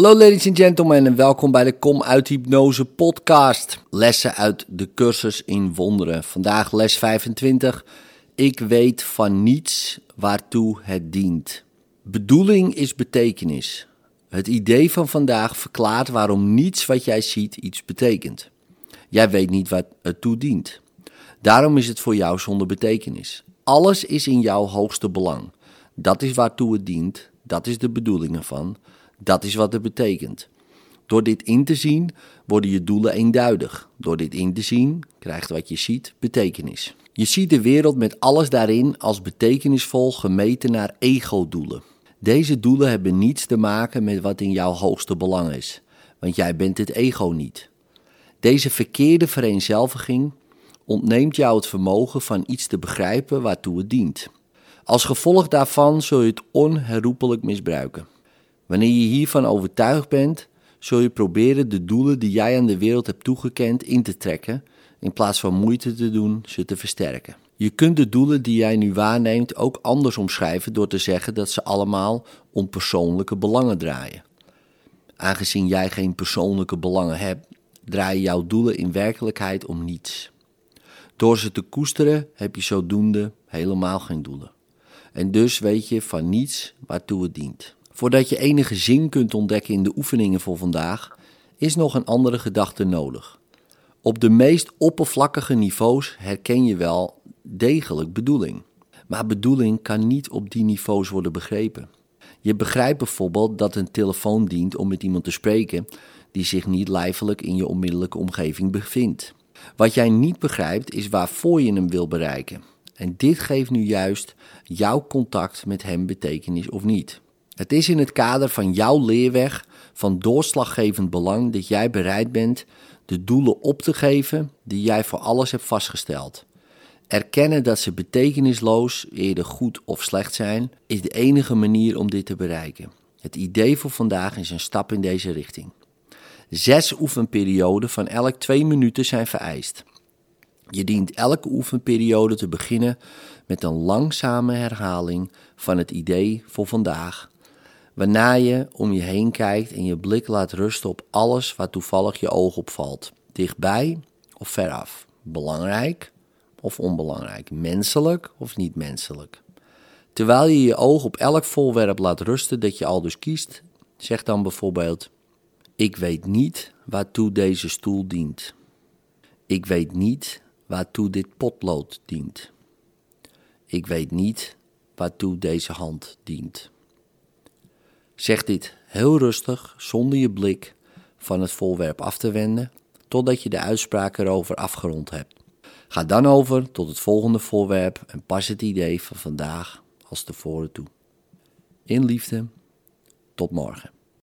Hallo ladies and gentlemen en welkom bij de Kom uit Hypnose podcast. Lessen uit de cursus in wonderen. Vandaag les 25. Ik weet van niets waartoe het dient. Bedoeling is betekenis. Het idee van vandaag verklaart waarom niets wat jij ziet iets betekent. Jij weet niet wat het toe dient. Daarom is het voor jou zonder betekenis. Alles is in jouw hoogste belang. Dat is waartoe het dient, dat is de bedoeling ervan, dat is wat het betekent. Door dit in te zien worden je doelen eenduidig. Door dit in te zien krijgt wat je ziet betekenis. Je ziet de wereld met alles daarin als betekenisvol gemeten naar ego-doelen. Deze doelen hebben niets te maken met wat in jouw hoogste belang is, want jij bent het ego niet. Deze verkeerde vereenzelviging ontneemt jou het vermogen van iets te begrijpen waartoe het dient. Als gevolg daarvan zul je het onherroepelijk misbruiken. Wanneer je hiervan overtuigd bent, zul je proberen de doelen die jij aan de wereld hebt toegekend in te trekken, in plaats van moeite te doen ze te versterken. Je kunt de doelen die jij nu waarneemt ook anders omschrijven door te zeggen dat ze allemaal om persoonlijke belangen draaien. Aangezien jij geen persoonlijke belangen hebt, draaien jouw doelen in werkelijkheid om niets. Door ze te koesteren heb je zodoende helemaal geen doelen. En dus weet je van niets waartoe het dient. Voordat je enige zin kunt ontdekken in de oefeningen voor vandaag, is nog een andere gedachte nodig. Op de meest oppervlakkige niveaus herken je wel degelijk bedoeling. Maar bedoeling kan niet op die niveaus worden begrepen. Je begrijpt bijvoorbeeld dat een telefoon dient om met iemand te spreken die zich niet lijfelijk in je onmiddellijke omgeving bevindt. Wat jij niet begrijpt is waarvoor je hem wil bereiken. En dit geeft nu juist jouw contact met hem betekenis of niet. Het is in het kader van jouw leerweg van doorslaggevend belang dat jij bereid bent de doelen op te geven die jij voor alles hebt vastgesteld. Erkennen dat ze betekenisloos, eerder goed of slecht zijn, is de enige manier om dit te bereiken. Het idee voor vandaag is een stap in deze richting. Zes oefenperioden van elk twee minuten zijn vereist. Je dient elke oefenperiode te beginnen met een langzame herhaling van het idee voor vandaag, waarna je om je heen kijkt en je blik laat rusten op alles waar toevallig je oog op valt, dichtbij of veraf, belangrijk of onbelangrijk, menselijk of niet menselijk. Terwijl je je oog op elk voorwerp laat rusten dat je al dus kiest, zeg dan bijvoorbeeld: Ik weet niet waartoe deze stoel dient. Ik weet niet waartoe dit potlood dient. Ik weet niet waartoe deze hand dient. Zeg dit heel rustig, zonder je blik van het voorwerp af te wenden, totdat je de uitspraak erover afgerond hebt. Ga dan over tot het volgende voorwerp en pas het idee van vandaag als tevoren toe. In liefde, tot morgen.